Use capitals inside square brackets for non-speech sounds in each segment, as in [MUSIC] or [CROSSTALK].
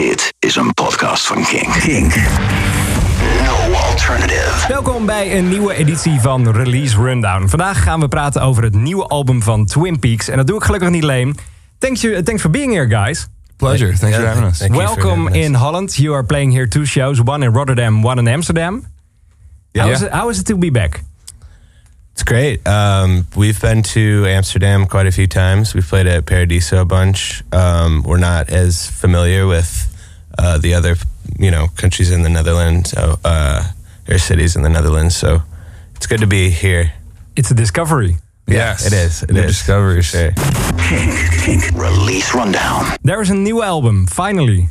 Dit is een podcast van Kink. Kink. No alternative. Welkom bij een nieuwe editie van Release Rundown. Vandaag gaan we praten over het nieuwe album van Twin Peaks. En dat doe ik gelukkig niet alleen. Thanks, you, thanks for being here, guys. Pleasure. Thanks for having us. Thank you for Welcome having us. in Holland. You are playing here two shows, one in Rotterdam, one in Amsterdam. Yeah. How, is it, how is it to be back? It's great. Um, we've been to Amsterdam quite a few times. We've played at Paradiso a bunch. Um, we're not as familiar with uh, the other, you know, countries in the Netherlands uh, uh, or cities in the Netherlands. So it's good to be here. It's a discovery. Yes. it is. It is. New is, discoveries. sure. Kink. Kink. Release Rundown. There is a new album, finally.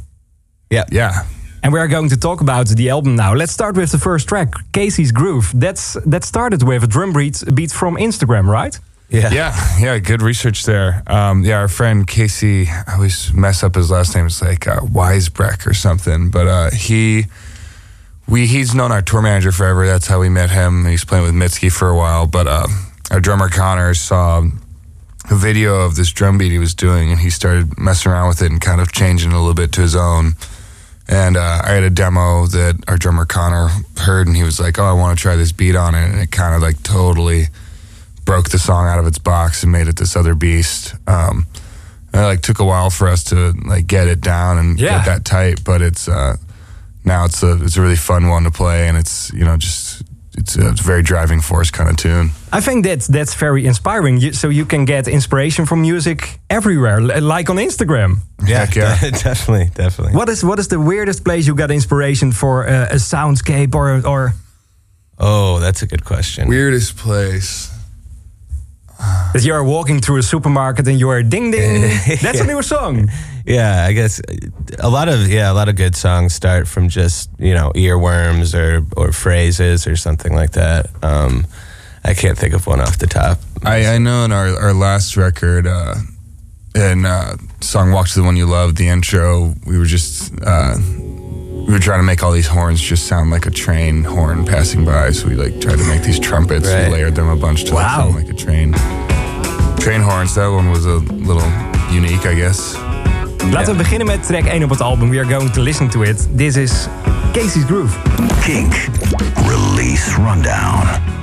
Yeah. Yeah. And we are going to talk about the album now. Let's start with the first track, Casey's Groove. That's that started with a drum beat, beat from Instagram, right? Yeah. Yeah. Yeah. Good research there. Um, yeah. Our friend Casey, I always mess up his last name. It's like uh, or something. But uh, he, we, he's known our tour manager forever. That's how we met him. He's playing with Mitski for a while. But uh, our drummer Connor saw a video of this drum beat he was doing, and he started messing around with it and kind of changing it a little bit to his own. And uh, I had a demo that our drummer Connor heard, and he was like, "Oh, I want to try this beat on it," and it kind of like totally broke the song out of its box and made it this other beast. Um, it like took a while for us to like get it down and Yeah. get that tight, but it's uh, now it's a it's a really fun one to play, and it's you know just it's a, it's a very driving force kind of tune. I think that's that's very inspiring. You, so you can get inspiration from music everywhere, like on Instagram. Yeah. Heck yeah. [LAUGHS] definitely. Definitely. What is what is the weirdest place you got inspiration for uh, a soundscape or or Oh, that's a good question. Weirdest place. That you are walking through a supermarket and you are ding ding? [LAUGHS] That's a new song. Yeah, I guess a lot of yeah, a lot of good songs start from just you know earworms or or phrases or something like that. Um, I can't think of one off the top. I, I know in our, our last record, uh, in uh, song "Walk to the One You Love," the intro, we were just uh, we were trying to make all these horns just sound like a train horn passing by. So we like tried to make these trumpets. Right. We layered them a bunch to like, Wow. sound like a train. Train horns. That one was a little unique, I guess. Laten we beginnen met track 1 op het album. We are going to listen to it. This is Casey's Groove. Kink. Release Rundown.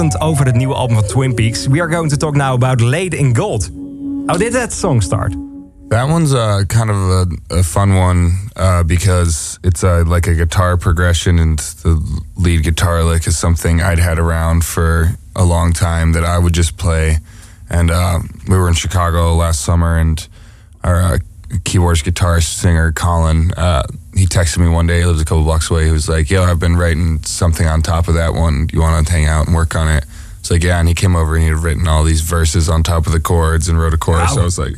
Pratend over het nieuwe album van Twin Peaks. We are going to talk now about Laid in Gold. How did that song start? That one's uh, kind of a, a fun one uh, because it's like a guitar progression, and the lead guitar lick is something I'd had around for a long time that I would just play. And uh, we were in Chicago last summer, and our uh, keyboardist, guitarist, singer Colin, uh, he texted me one day. He lives a couple blocks away. He was like, "Yo, I've been writing something on top of that one. You want to hang out and work on it?" It's like, "Yeah." And he came over and he had written all these verses on top of the chords and wrote a chorus. Wow. So I was like,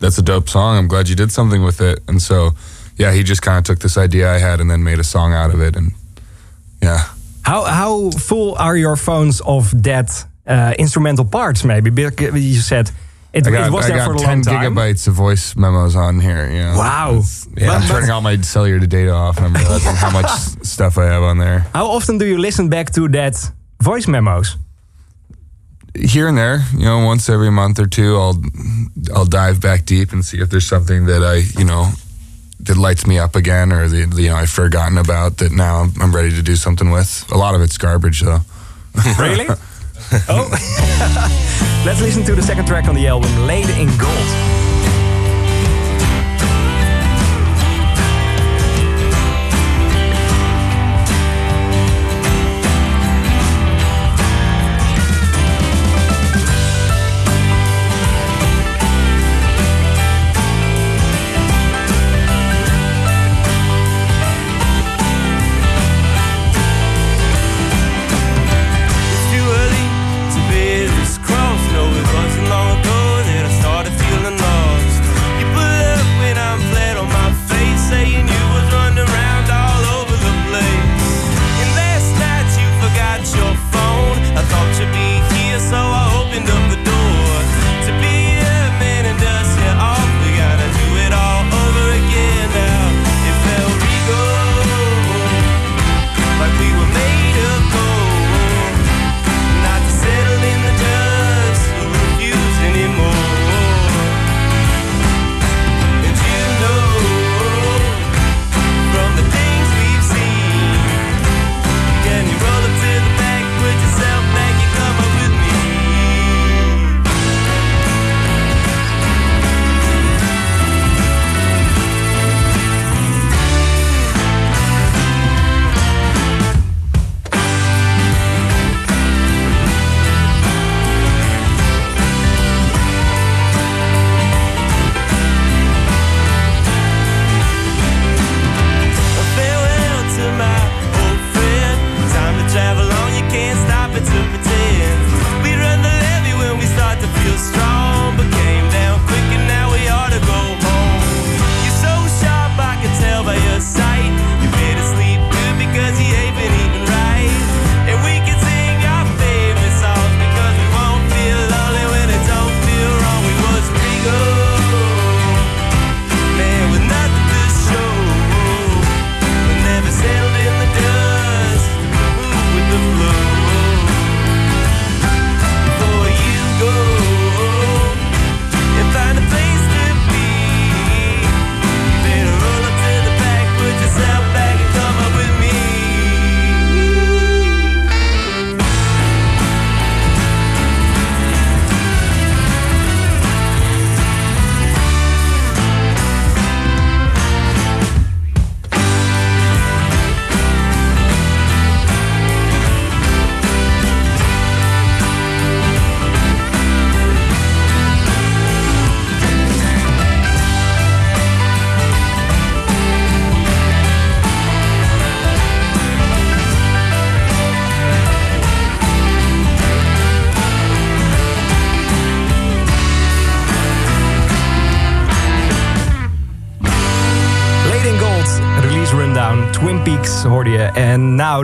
"That's a dope song. I'm glad you did something with it." And so, yeah, he just kind of took this idea I had and then made a song out of it. And yeah, How how full are your phones of that uh, instrumental parts? Maybe because you said it, I got, it was I there got for a 10 long time. gigabytes of voice memos on here. You know? Wow. Yeah, I'm turning all my cellular data off and I'm realizing how much [LAUGHS] stuff I have on there. How often do you listen back to that voice memos? Here and there, you know, once every month or two, I'll I'll dive back deep and see if there's something that I, you know, that lights me up again, or the, the you know I've forgotten about that now I'm, I'm ready to do something with. A lot of it's garbage though. Really? [LAUGHS] [LAUGHS] oh. [LAUGHS] Let's listen to the second track on the album, Laid in Gold.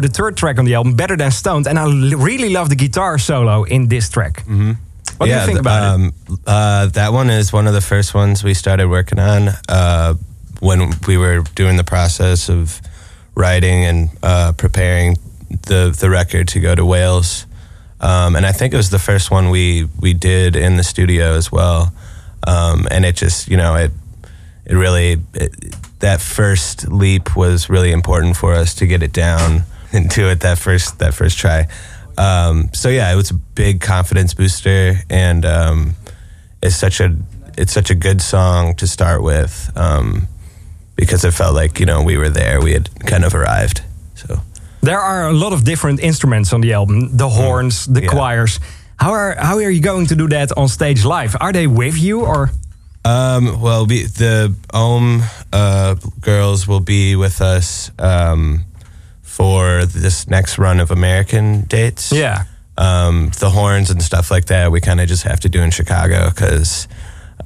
The third track on the album, Better Than Stoned. And I really love the guitar solo in this track. What do you think th- about it? um, Uh, that one is one of the first ones we started working on uh, when we were doing the process of writing and uh, preparing the the record to go to Wales. Um, and I think it was the first one we we did in the studio as well. Um, and it just you know it it really it, that first leap was really important for us to get it down do it that first that first try. Um, so yeah, it was a big confidence booster, and um, it's such a it's such a good song to start with um, because it felt like you know we were there, we had kind of arrived. So There are a lot of different instruments on the album the horns, the Yeah. choirs. How are, how are you going to do that on stage live? Are they with you or? Um, well, we, the Ohm uh, girls will be with us um, this next run of American dates. Yeah. Um, the horns and stuff like that, we kind of just have to do in Chicago because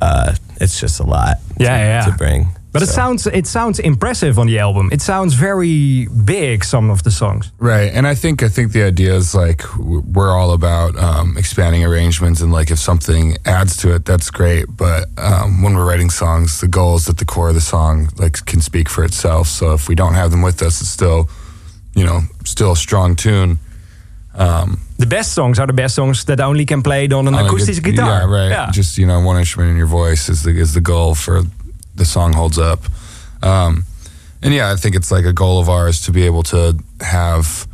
uh, it's just a lot. Yeah, to, yeah. to bring. But it sounds it sounds impressive on the album. It sounds very big. Some of the songs. Right, and I think I think the idea is like we're all about um, expanding arrangements, and like if something adds to it, that's great. But um, when we're writing songs, the goal is that the core of the song like can speak for itself. So if we don't have them with us, it's still, you know, still a strong tune. The best songs are the best songs that only can played on an On acoustic gu- guitar. Yeah, right. Yeah. Just you know, one instrument in your voice is the is the goal for the song holds up. Um, and yeah, I think it's like a goal of ours to be able to have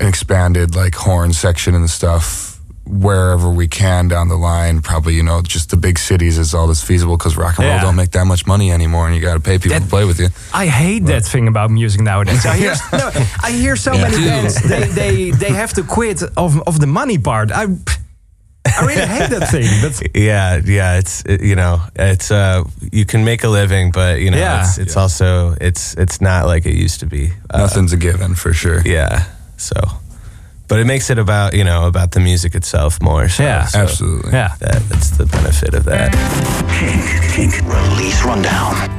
an expanded like horn section and stuff wherever we can down the line. Probably you know just the big cities is all that's feasible because rock and roll don't make that much money anymore, and you got to pay people That- to play with you. I hate that thing about music nowadays. I hear, [LAUGHS] no, I hear so many bands they, they they have to quit of of the money part. I I really hate that thing. That's, [LAUGHS] Yeah, yeah, it's it, you know, it's uh, you can make a living, but you know, Yeah. it's, it's also it's it's not like it used to be. Uh, Nothing's a given for sure. yeah, so, but it makes it about you know about the music itself more. So, Yeah. so Absolutely. yeah. That, that's the benefit of that. Kink, kink, release rundown.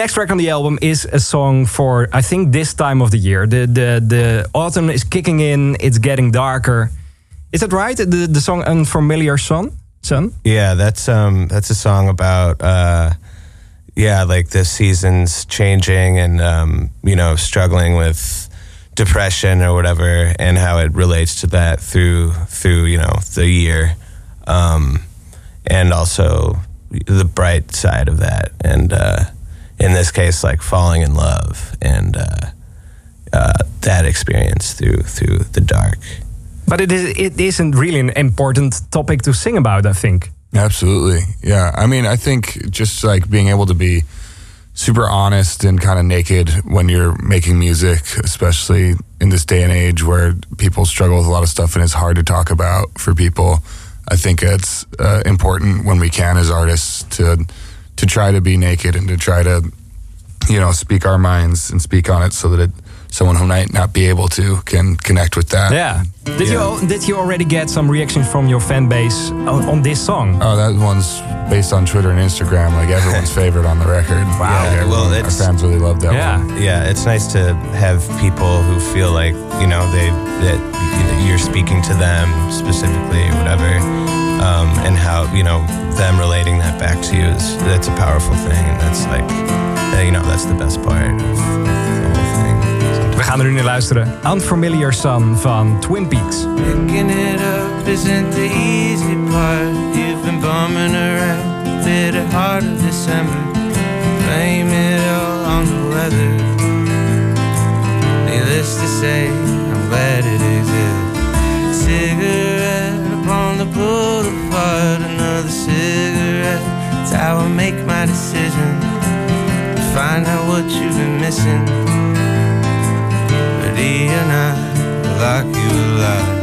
Next track on the album is a song for I think this time of the year. The the the autumn is kicking in. It's getting darker. Is that right? The the song "Unfamiliar Son." Son. Yeah, that's um that's a song about uh yeah, like the seasons changing and um, you know, struggling with depression or whatever and how it relates to that through through, you know, the year. Um and also the bright side of that and uh in this case like falling in love and uh uh, that experience through through the dark. But it is it isn't really an important topic to sing about. I think. Absolutely. Yeah. I mean, I think just like being able to be super honest and kind of naked when you're making music, especially in this day and age where people struggle with a lot of stuff and it's hard to talk about for people. I think it's uh, important when we can as artists to to try to be naked and to try to you know speak our minds and speak on it so that it someone who might not be able to can connect with that. Yeah. Did Yeah. you did you already get some reactions from your fan base on, on this song? Oh, that one's based on Twitter and Instagram, like everyone's [LAUGHS] favorite on the record. Wow. Like, Yeah, well, everyone- our it's- fans really love that Yeah. one. Yeah, it's nice to have people who feel like you know they that you're speaking to them specifically, or whatever, um, and how you know them relating that back to you is that's a powerful thing, and that's like uh, you know that's the best part We gaan er nu naar luisteren. Unfamiliar Son van Twin Peaks. Picking it up isn't the easy part. You've been bumming around to the heart of December. Blame it all on the weather. Needless to say, I'm glad it exists. Cigarette upon the boulevard, another cigarette. It's how I make my decision. Find out what you've been missing. Ready or not, lock you alive.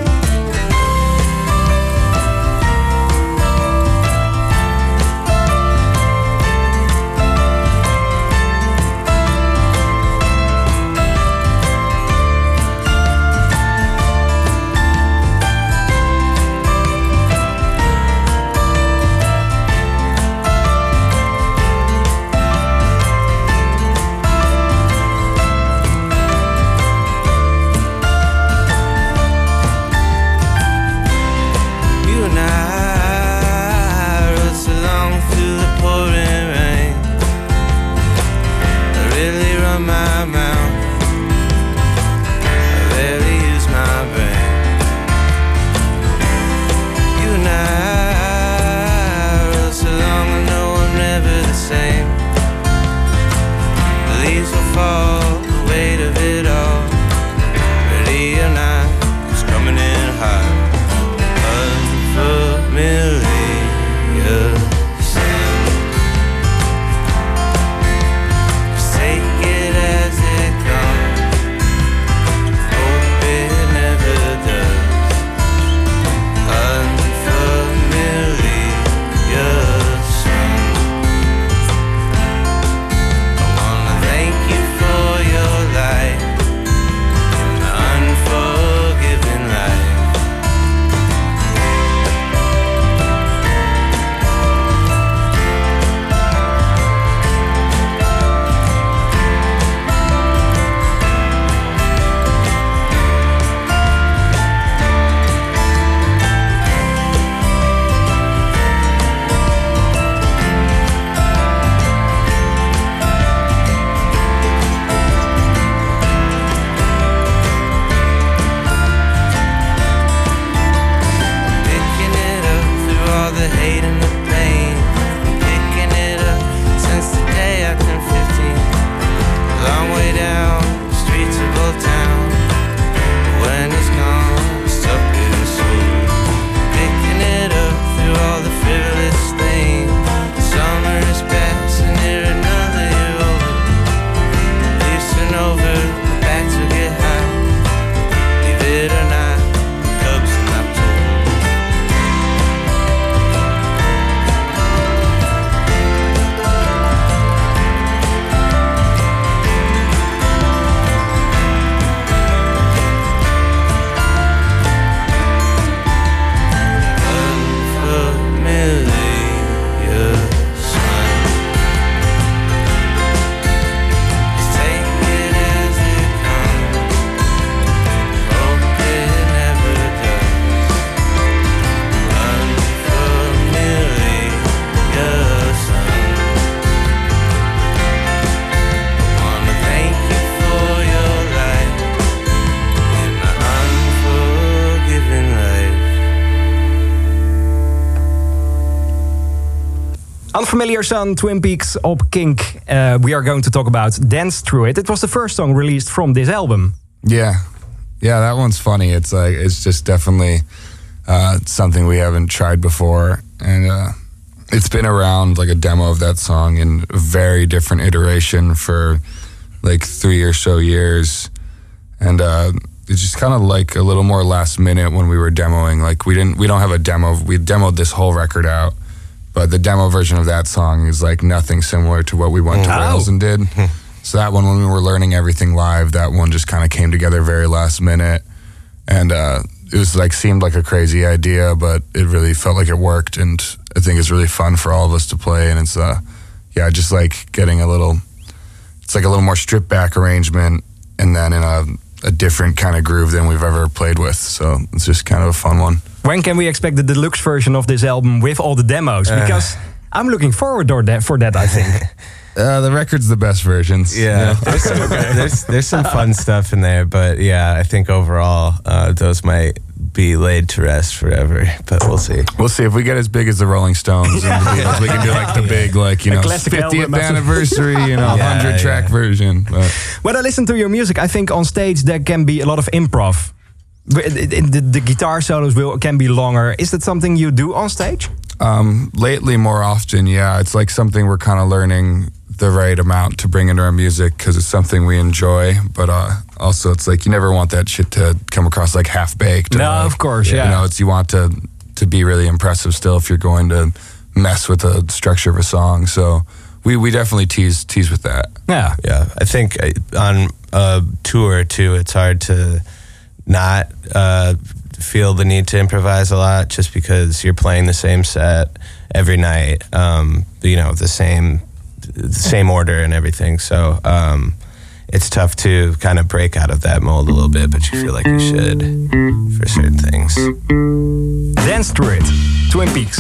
Unfamiliar Son, Twin Peaks op Kink. Uh, we are going to talk about Dance Through It. It was the first song released from this album. Yeah, yeah, that one's funny. It's like it's just definitely uh, something we haven't tried before, and uh, it's been around like a demo of that song in a very different iteration for like three or so years, and uh, it's just kind of like a little more last minute when we were demoing. Like we didn't, we don't have a demo. We demoed this whole record out, but the demo version of that song is like nothing similar to what we went to Oh. Wales and did. so that one, when we were learning everything live, that one just kind of came together very last minute, and uh, it was like seemed like a crazy idea, but it really felt like it worked, and I think it's really fun for all of us to play, and it's uh, yeah, just like getting a little it's like a little more stripped back arrangement and then in a, a different kind of groove than we've ever played with. So it's just kind of a fun one. When can we expect the deluxe version of this album with all the demos? Because I'm looking forward to that, for that, I think. [LAUGHS] Uh, the record's the best versions. Yeah, [LAUGHS] there's, some, there's there's some fun stuff in there, but yeah, I think overall uh, those might be laid to rest forever. But we'll see. We'll see if we get as big as the Rolling Stones and the Beatles. We can do like the big, like you A know, 50th album. anniversary, you know, [LAUGHS] Yeah, hundred track yeah. version. But when I listen to your music, I think on stage there can be a lot of improv. The, the guitar solos will can be longer. Is that something you do on stage? Um, lately, more often, yeah, it's like something we're kind of learning the right amount to bring into our music because it's something we enjoy. But uh, also, it's like you never want that shit to come across like half baked. No, of course, yeah. You know, it's you want to to be really impressive still if you're going to mess with the structure of a song. So we we definitely tease tease with that. Yeah. Yeah, I think uh, on a tour too, it's hard to not uh, feel the need to improvise a lot, just because you're playing the same set every night. Um, you know, the same the same order and everything. So um, it's tough to kind of break out of that mold a little bit, but you feel like you should for certain things. Dance to It, Twin Peaks.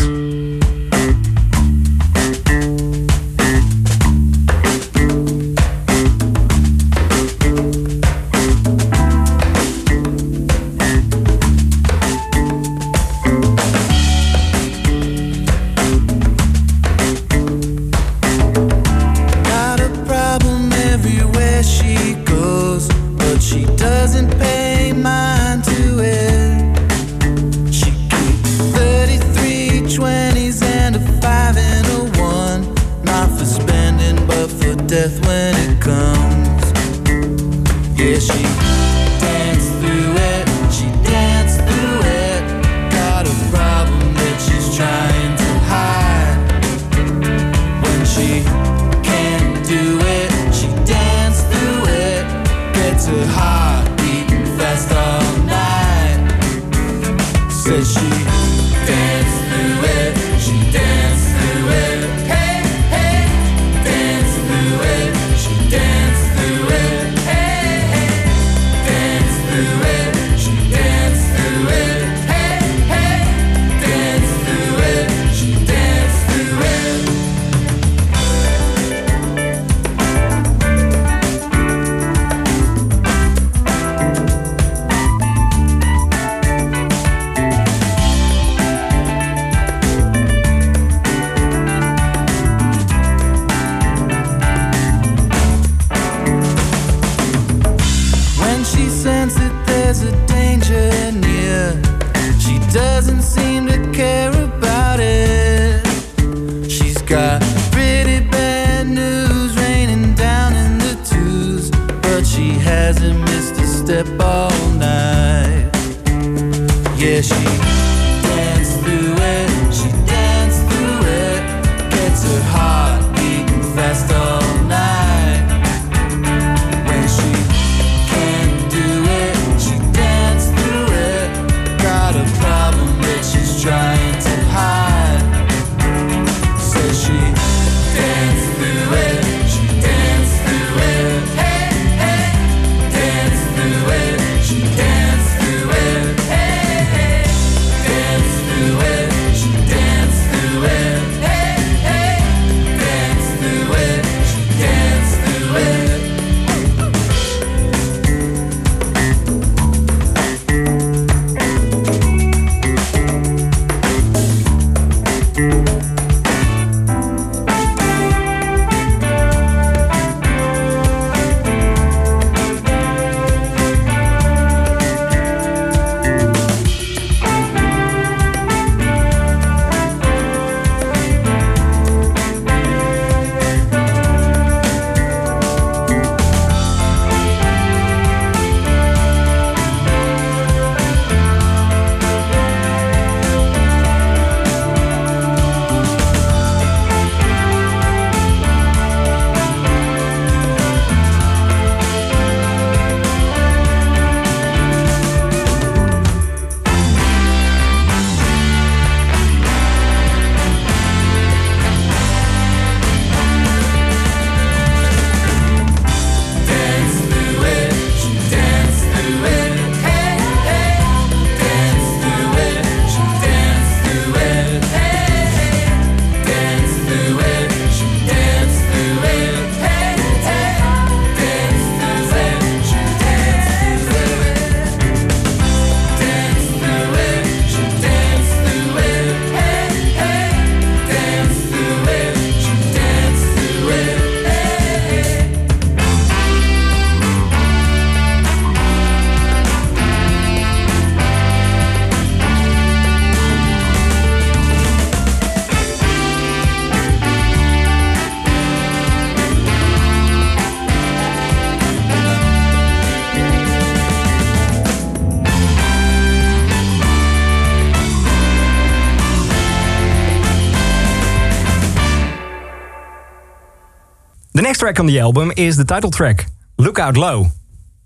Track on the album is the title track, Lookout Low.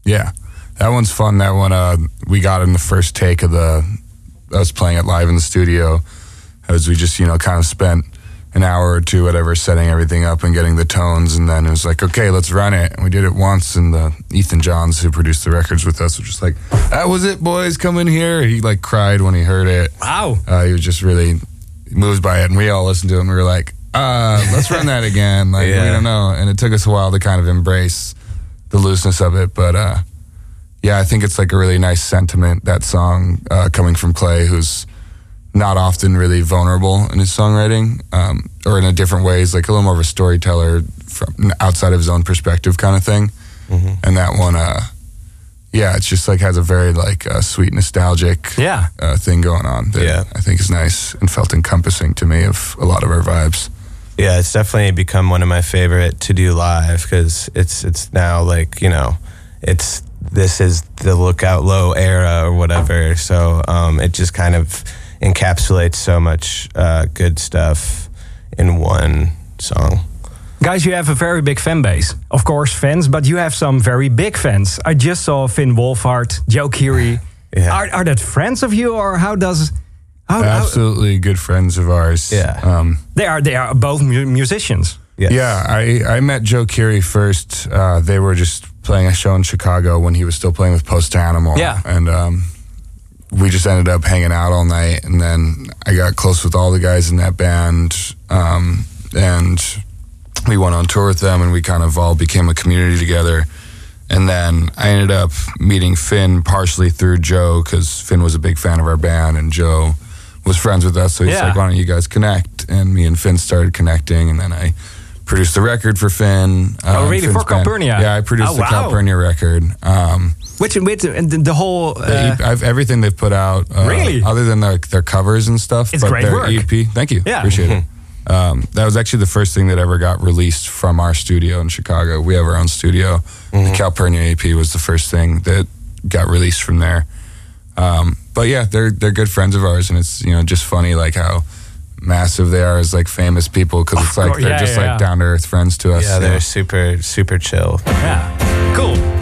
Yeah, that one's fun. That one uh, we got in the first take of the us playing it live in the studio, as we just you know kind of spent an hour or two, whatever, setting everything up and getting the tones, and then it was like, okay, let's run it. And we did it once, and the Ethan Johns who produced the records with us was just like, that was it, boys, come in here. He like cried when he heard it. Wow. Uh, he was just really moved by it, and we all listened to it, and we were like, uh, let's run that again. Like we don't know, and it took us a while to kind of embrace the looseness of it, but uh, yeah, I think it's like a really nice sentiment that song uh, coming from Clay, who's not often really vulnerable in his songwriting, um, or in a different ways, like a little more of a storyteller from outside of his own perspective, kind of thing. And that one, uh, yeah, it's just like has a very like uh, sweet nostalgic Yeah. uh, thing going on that Yeah. I think is nice and felt encompassing to me of a lot of our vibes. Yeah, it's definitely become one of my favorite to do live because it's it's now like you know, it's this is the lookout low era or whatever. So um, it just kind of encapsulates so much uh, good stuff in one song. Guys, you have a very big fan base. Of course, fans, but you have some very big fans. I just saw Finn Wolfhard, Joe Keery. Yeah. Are, are that friends of you, or how does... How, how- Absolutely good friends of ours. Yeah. Um, they are they are both mu- musicians. Yes. Yeah, I, I met Joe Keery first. Uh, they were just playing a show in Chicago when he was still playing with Post Animal. Yeah. And um, we just ended up hanging out all night. And then I got close with all the guys in that band. Um, and we went on tour with them and we kind of all became a community together. And then I ended up meeting Finn partially through Joe because Finn was a big fan of our band and Joe was friends with us. So he's Yeah. like, why don't you guys connect? And me and Finn started connecting. And then I produced the record for Finn. Oh, uh, really? Finn's For Calpurnia? Yeah, I produced Oh, the wow. Calpurnia record. Um, Which with the, the whole... the uh, EP I've, everything they've put out, uh, Really? other than their, their covers and stuff, It's but great their work. EP. Thank you. Yeah. Appreciate it. Um, that was actually the first thing that ever got released from our studio in Chicago. We have our own studio. The Calpurnia EP was the first thing that got released from there. Um, but yeah, they're they're good friends of ours, and it's you know just funny like how massive they are as like famous people because it's like they're Yeah, just yeah, like yeah. down to earth friends to us. Yeah, they're super super chill. yeah. Cool.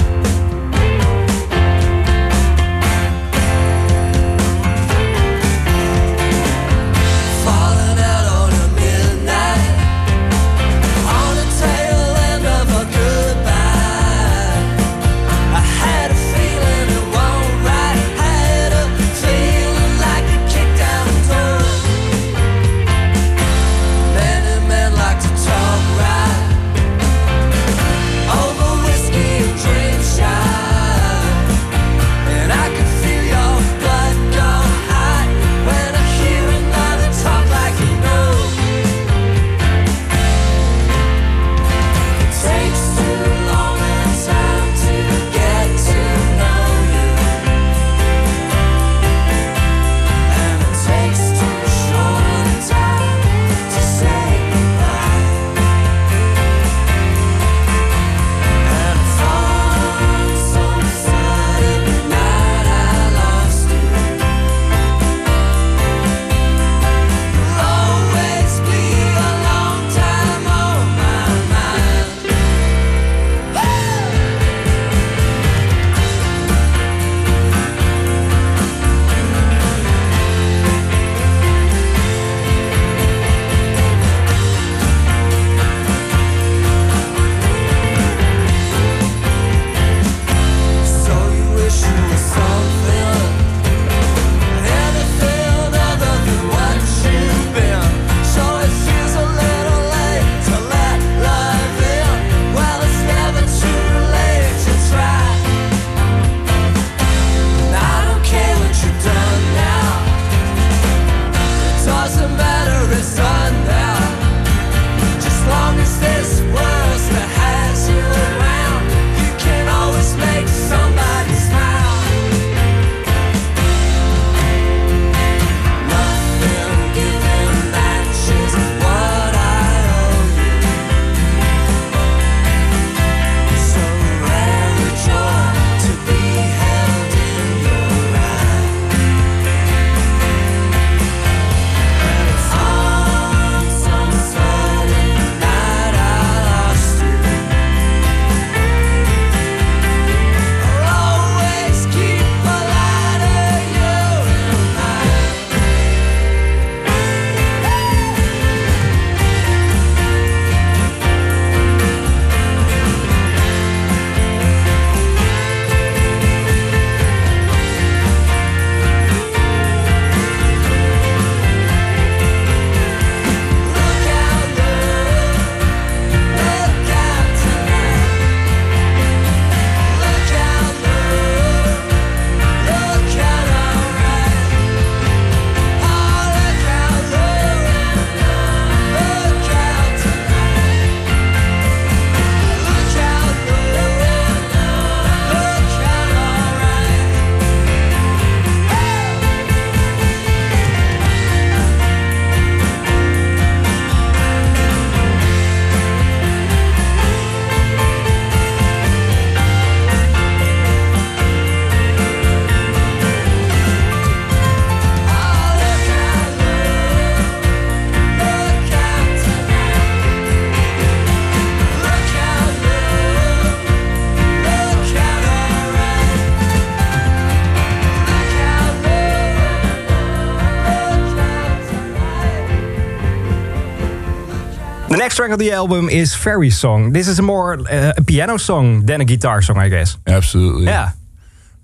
Track of the album is Ferry Song. This is a more uh, a piano song than a guitar song, I guess. Absolutely. Yeah.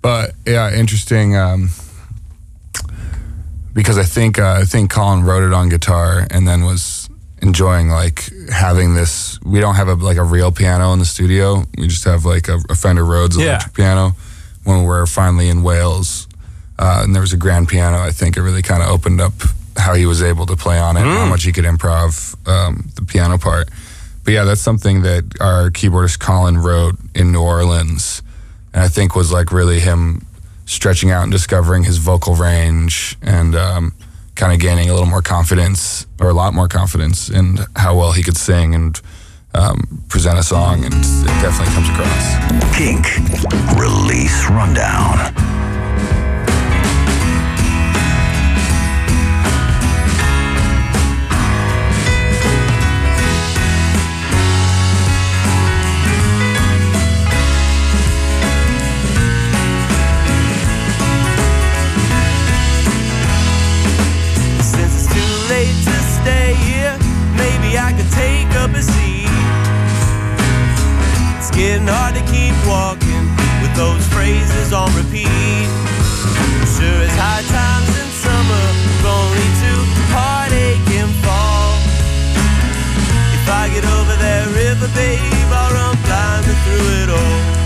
But yeah, interesting. Um, because I think uh, I think Colin wrote it on guitar and then was enjoying like having this. We don't have a like a real piano in the studio. We just have like a, a Fender Rhodes Yeah. electric piano. When we're finally in Wales, uh, and there was a grand piano, I think it really kind of opened up how he was able to play on it, and how much he could improv um, the piano part. But yeah, that's something that our keyboardist Colin wrote in New Orleans, and I think was like really him stretching out and discovering his vocal range and um, kind of gaining a little more confidence or a lot more confidence in how well he could sing and um, present a song, and it definitely comes across. Kink. Release Rundown. Hard to keep walking with those phrases on repeat. Sure as high times in summer, lead to heartache and fall. If I get over that river, babe, I'll run climbing through it all.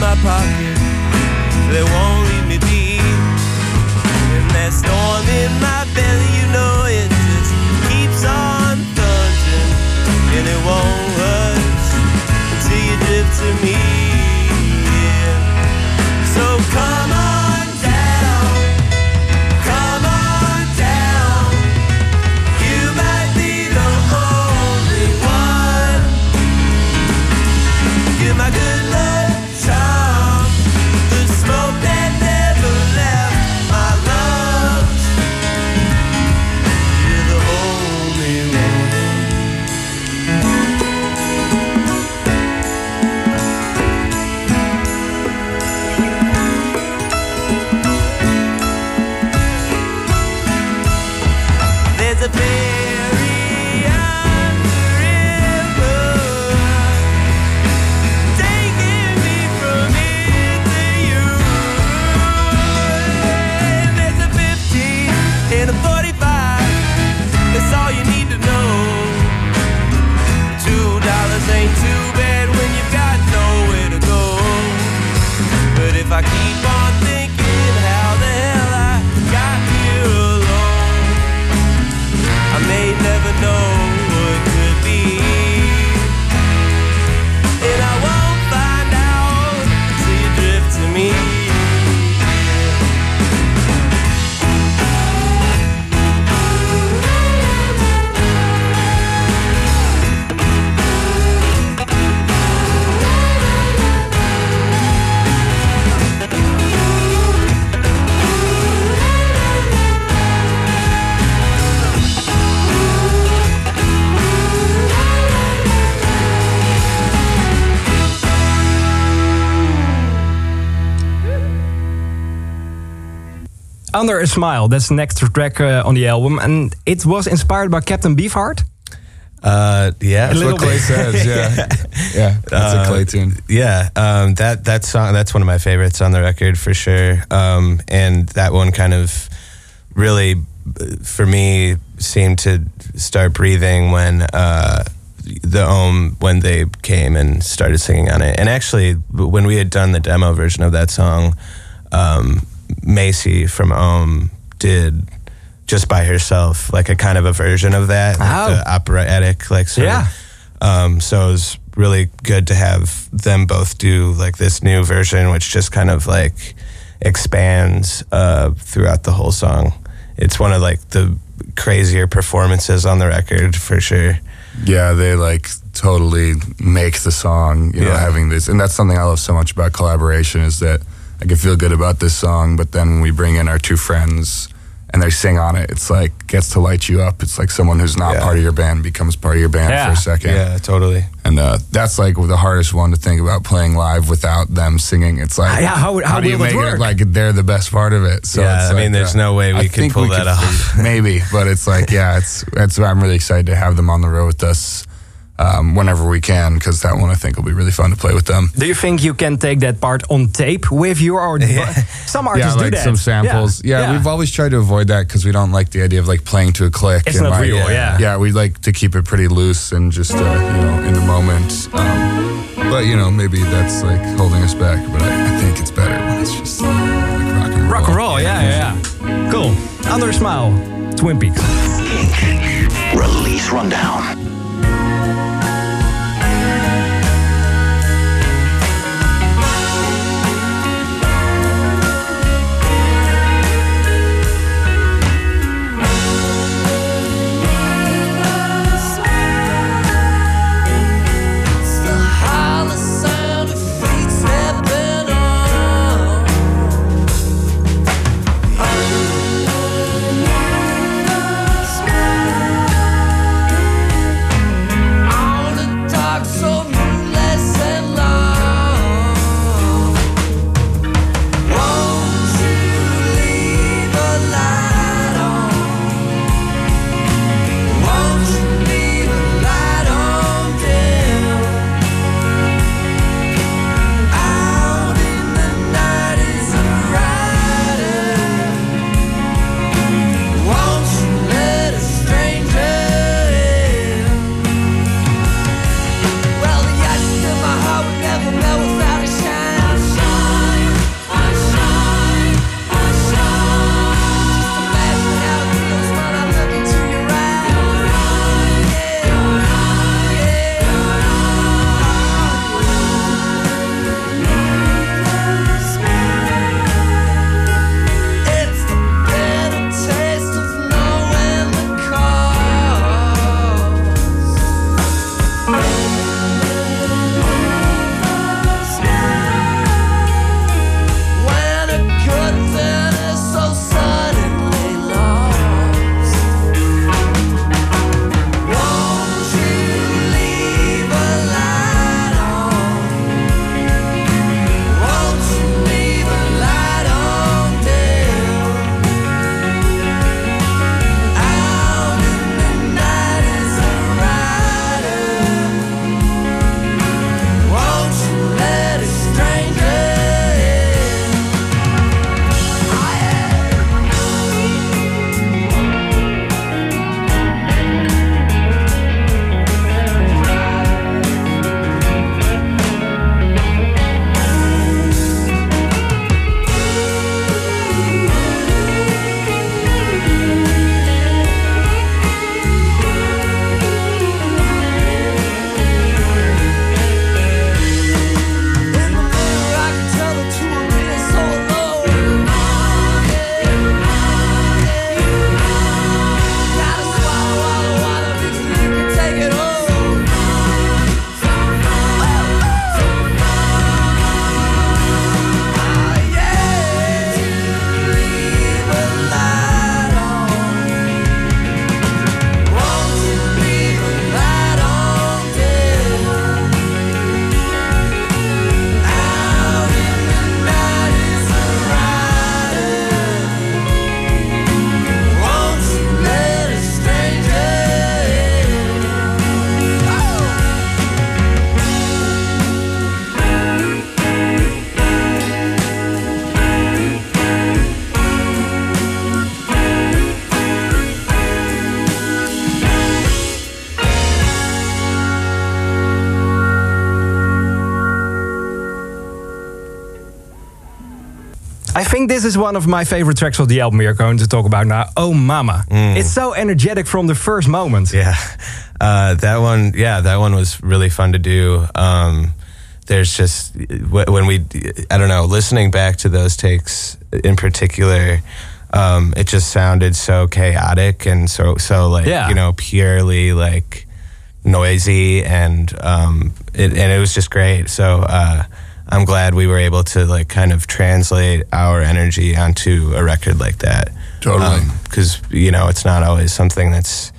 My pocket that won't leave me be. And that storm in my Under a Smile, that's the next track uh, on the album. And it was inspired by Captain Beefheart. Uh, yeah, A little What Clay bit. says, [LAUGHS] yeah, yeah, that's a Clay tune. Yeah, um, that that song that's one of my favorites on the record for sure. Um, and that one kind of really, uh, for me, seemed to start breathing when uh, the Ohmme when they came and started singing on it. And actually, when we had done the demo version of that song, um, Macie from Ohmme did just by herself like a kind of a version of that, like Oh. the operatic, like sort Yeah. of. Um, so it was really good to have them both do like this new version, which just kind of like expands uh, throughout the whole song. It's one of like the crazier performances on the record for sure. Yeah, they like totally make the song, you know, Yeah. having this. And that's something I love so much about collaboration is that I can feel good about this song, but then when we bring in our two friends and they sing on it, it's like gets to light you up. It's like someone who's not Yeah. part of your band becomes part of your band Yeah. for a second. Yeah, totally. And uh, that's like the hardest one to think about playing live without them singing. It's like, Ah, yeah, how- how do you will it make work? it like they're the best part of it? So Yeah, it's I mean, like, there's no way we I could pull we that could off. [LAUGHS] Maybe, but it's like, yeah, it's it's. I'm really excited to have them on the road with us um, whenever we can because that one I think will be really fun to play with them. Do you think you can take that part on tape with you, or [LAUGHS] some artists yeah, do like that? some samples. Yeah, we've always tried to avoid that because we don't like the idea of like playing to a click. It's and, not like, real, yeah. Yeah, we like to keep it pretty loose and just uh, you know in the moment. Um, but you know maybe that's like holding us back. But I, I think it's better when it's just like rock and roll. rock and roll. Yeah, yeah, yeah. Cool. Under Smile, Twin Peaks. Release rundown. This is one of my favorite tracks of the album we are going to talk about now. Oh Mama. It's so energetic from the first moment. Yeah, uh, that one. Yeah, that one was really fun to do. Um, there's just when we, I don't know, listening back to those takes in particular, um, it just sounded so chaotic and so so like Yeah. you know purely like noisy and um, it, and it was just great. So. Uh, I'm glad we were able to like kind of translate our energy onto a record like that. Totally. Um, because you know it's not always something that's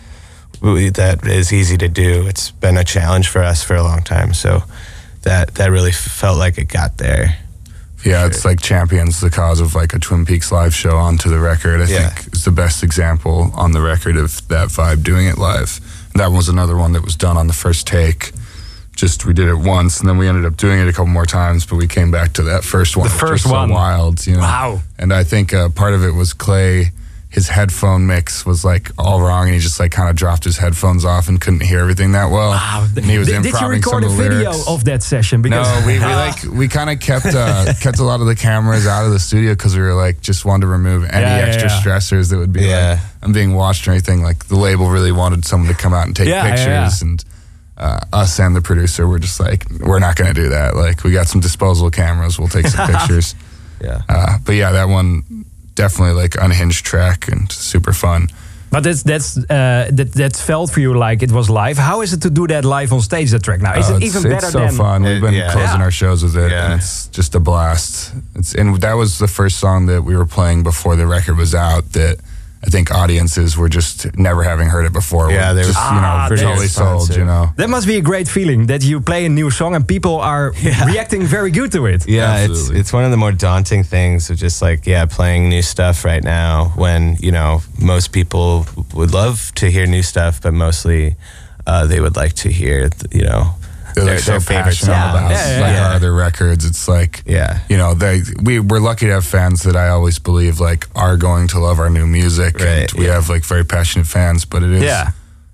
that is easy to do. It's been a challenge for us for a long time. So that that really felt like it got there. Yeah, it's like champions the cause of like a Twin Peaks live show onto the record. I Yeah. think is the best example on the record of that vibe doing it live. That was another one that was done on the first take. Just we did it once, and then we ended up doing it a couple more times. But we came back to that first one. The which was first so one. wild, you know. Wow. And I think uh, part of it was Clay. His headphone mix was like all wrong, and he just like kind of dropped his headphones off and couldn't hear everything that well. Wow. And he was Did, did you improvising record a some of the video lyrics. of that session? Because No, we, we like [LAUGHS] we kind of kept uh, kept a lot of the cameras out of the studio because we were like just wanted to remove any Yeah, yeah, extra yeah. stressors that would be Yeah. like I'm being watched or anything. Like the label really wanted someone to come out and take Yeah, yeah, pictures, yeah. and uh, us and the producer were just like, we're not going to do that. Like we got some disposable cameras, we'll take some [LAUGHS] pictures. Yeah. Uh, but yeah, that one definitely like unhinged track and super fun. But that's that's uh, that that felt for you like it was live. How is it to do that live on stage? That track now is Uh, it it's, even better it's so than? fun. We've It- been yeah. closing Yeah. our shows with it, Yeah. and it's just a blast. It's and that was the first song that we were playing before the record was out. That I think audiences were just never having heard it before. Yeah, they were just you Ah, know pretty totally sold. You know, That must be a great feeling that you play a new song and people are [LAUGHS] reacting very good to it. Yeah, it's Absolutely. it's one of the more daunting things of just like yeah, playing new stuff right now when you know most people would love to hear new stuff, but mostly uh, they would like to hear you know they're like so their favorite passionate songs. about Yeah, yeah, like yeah. our other records. It's like Yeah. you know they we we're lucky to have fans that I always believe like are going to love our new music, and we yeah. have like very passionate fans. But it is Yeah.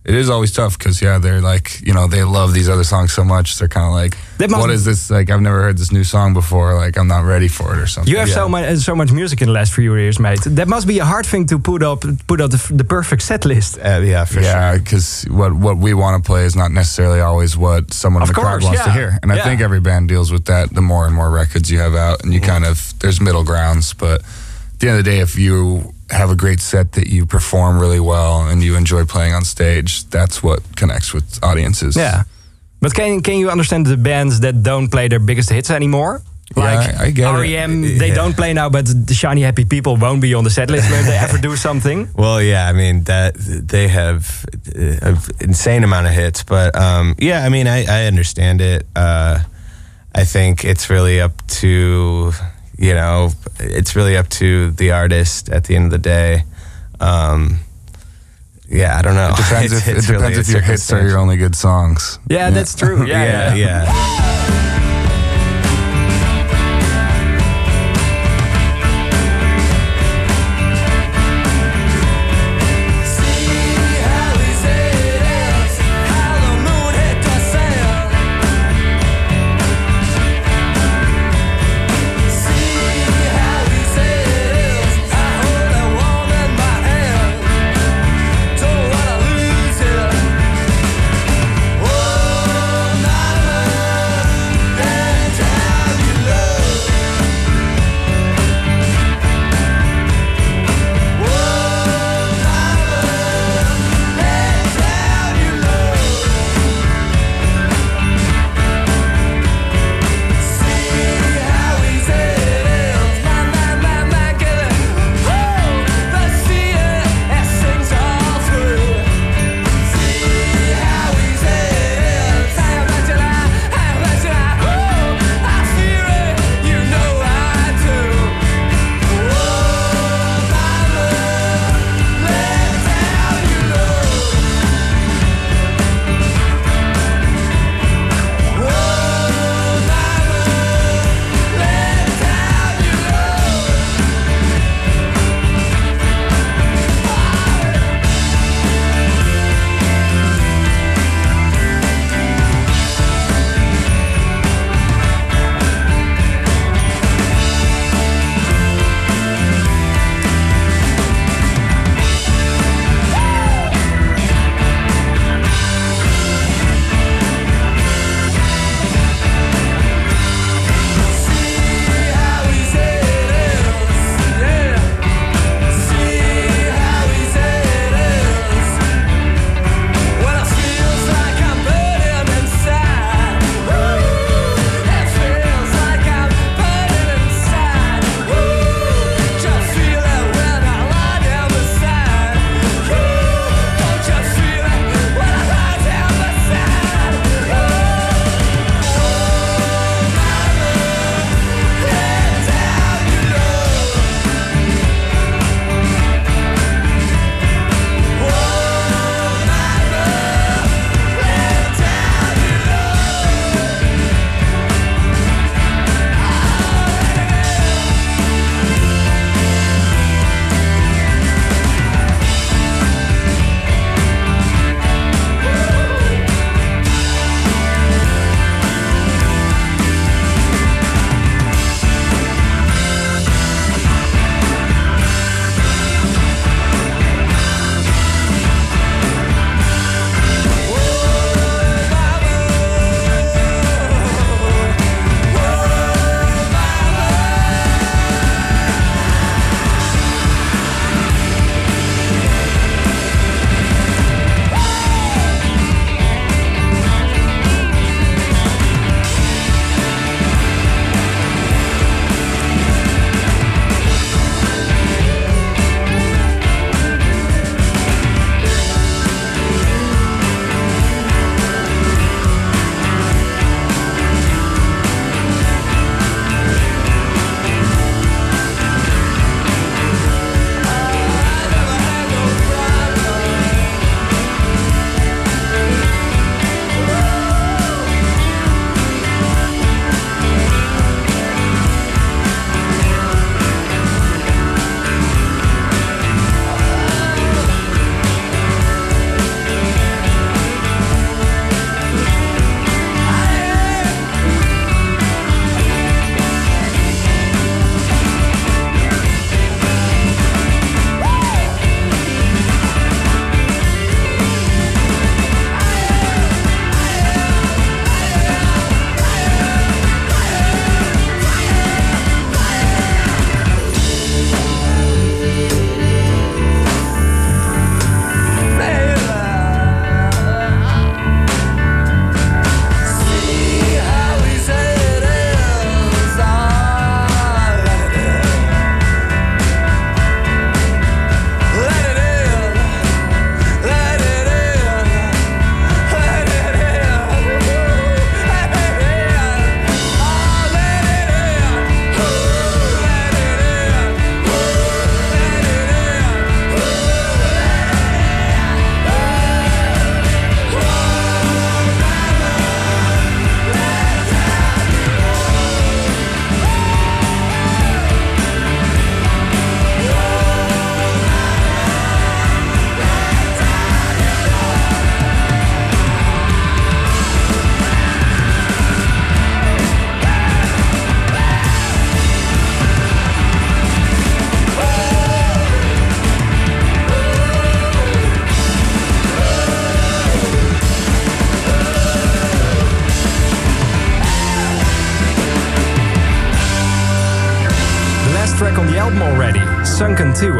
It is always tough because yeah, they're like you know they love these other songs so much. They're kind of like, That must what this? Like I've never heard this new song before. Like I'm not ready for it or something. You have so much so much music in the last few years, mate. That must be a hard thing to put up put up the, the perfect set list. Uh, yeah, for yeah, sure. because what what we want to play is not necessarily always what someone Of in the crowd course, wants to hear. And I think every band deals with that. The more and more records you have out, and you kind of there's middle grounds. But at the end of the day, if you have a great set that you perform really well and you enjoy playing on stage, that's what connects with audiences. Yeah. But can can you understand the bands that don't play their biggest hits anymore? Yeah, Like I- I get it. REM, they Yeah. don't play now, but the Shiny Happy People won't be on the set list when they ever do something. [LAUGHS] Well, yeah, I mean that they have uh, an insane amount of hits, but um, yeah, I mean I, I understand it. Uh, I think it's really up to you know it's really up to the artist at the end of the day. Um, yeah, I don't know. It [LAUGHS] depends It's- if it depends really if your hits are your only good songs. Yeah, that's true. [LAUGHS] Yeah, yeah, yeah.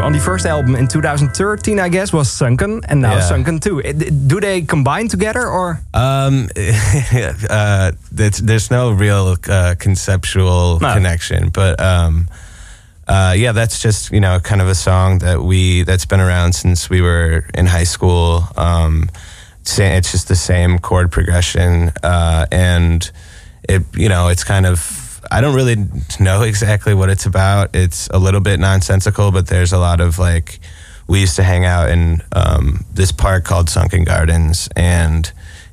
On the first album in 2013, I guess, was Sunken, and now Yeah. Sunken too. Do they combine together, or? Um, [LAUGHS] uh, there's no real uh, conceptual No. connection, but um, uh, yeah, that's just you know kind of a song that we that's been around since we were in high school. Um, it's just the same chord progression, uh, and it you know it's kind of I don't really know exactly what it's about. It's a little bit nonsensical, but there's a lot of like we used to hang out in um, this park called Sunken Gardens, and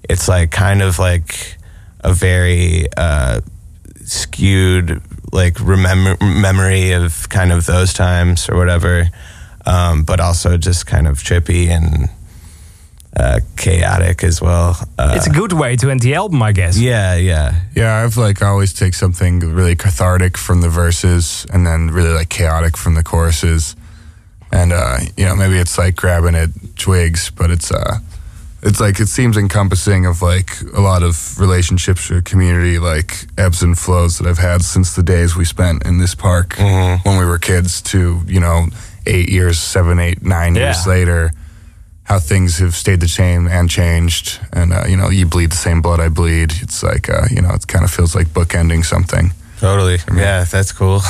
it's like kind of like a very uh, skewed like remember memory of kind of those times or whatever, um, but also just kind of trippy and uh, chaotic as well. Uh, it's a good way to end the album, I guess. yeah, yeah. Yeah, I've like always take something really cathartic from the verses and then really like chaotic from the choruses. And uh, you know, maybe it's like grabbing at twigs, but it's uh it's like it seems encompassing of like a lot of relationships or community like ebbs and flows that I've had since the days we spent in this park when we were kids to, you know, eight years, seven, eight, nine years later how things have stayed the same and changed. And, uh, you know, you bleed the same blood I bleed. It's like, uh, you know, it kind of feels like bookending something. Totally. Yeah, that's cool. [LAUGHS]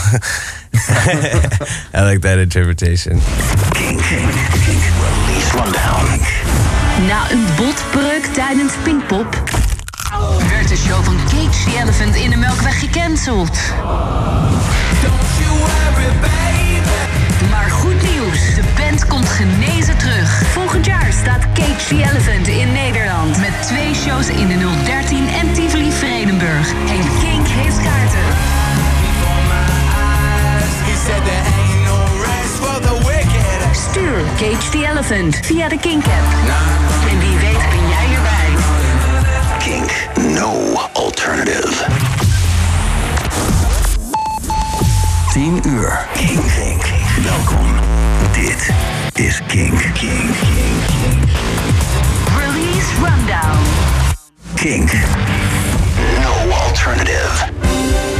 I like that interpretation. Kink, Kink, Kink. Na een botbreuk tijdens Pinkpop werd de show van Cage the Elephant in de Melkweg gecanceld. Maar goed nieuws, komt genezen terug. Volgend jaar staat Cage the Elephant in Nederland. Met twee shows in de 013 en Tivoli Vredenburg. En Kink heeft kaarten. Stuur Cage the Elephant via de Kink app. En wie weet ben jij erbij. King, no alternative. 10 uur. King. Welkom. Dit is Kink, Kink. Release Rundown. Kink. No alternative.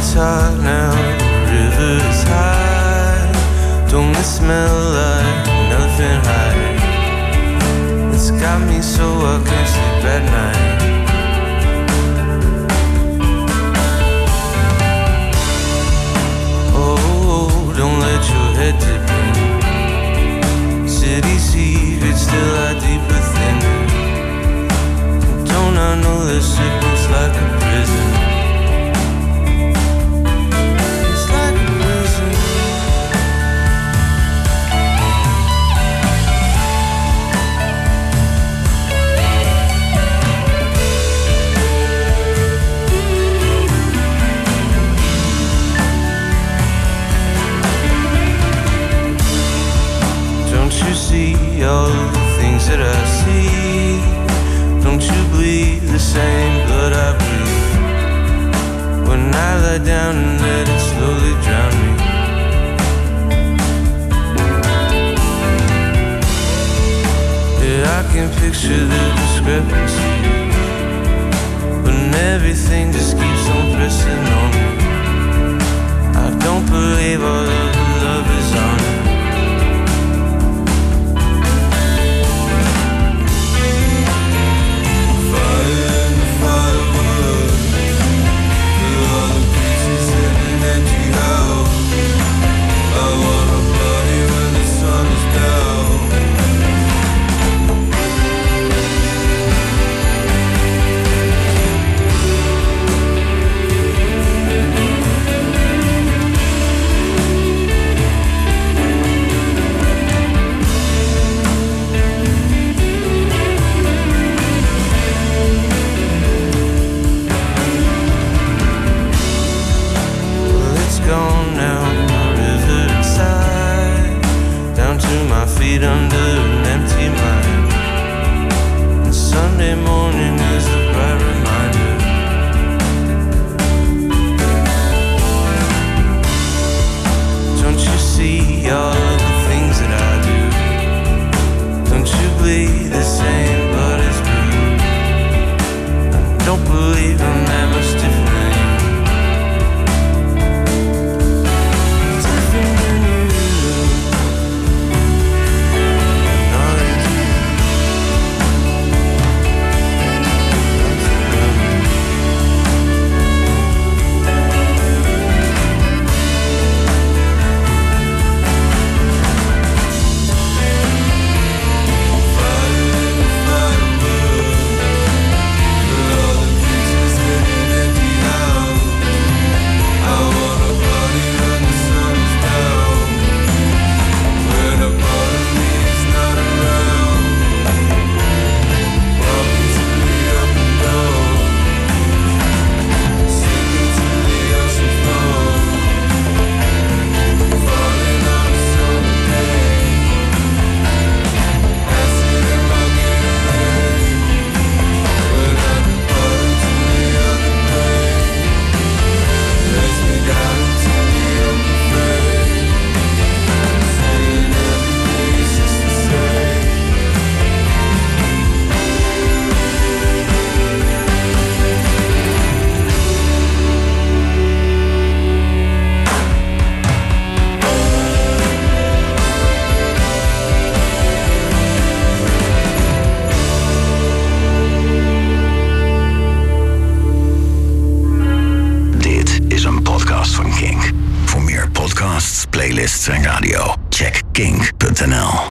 It's hot now, the river's high. Don't it smell like nothing high? It's got me so I can't sleep at night.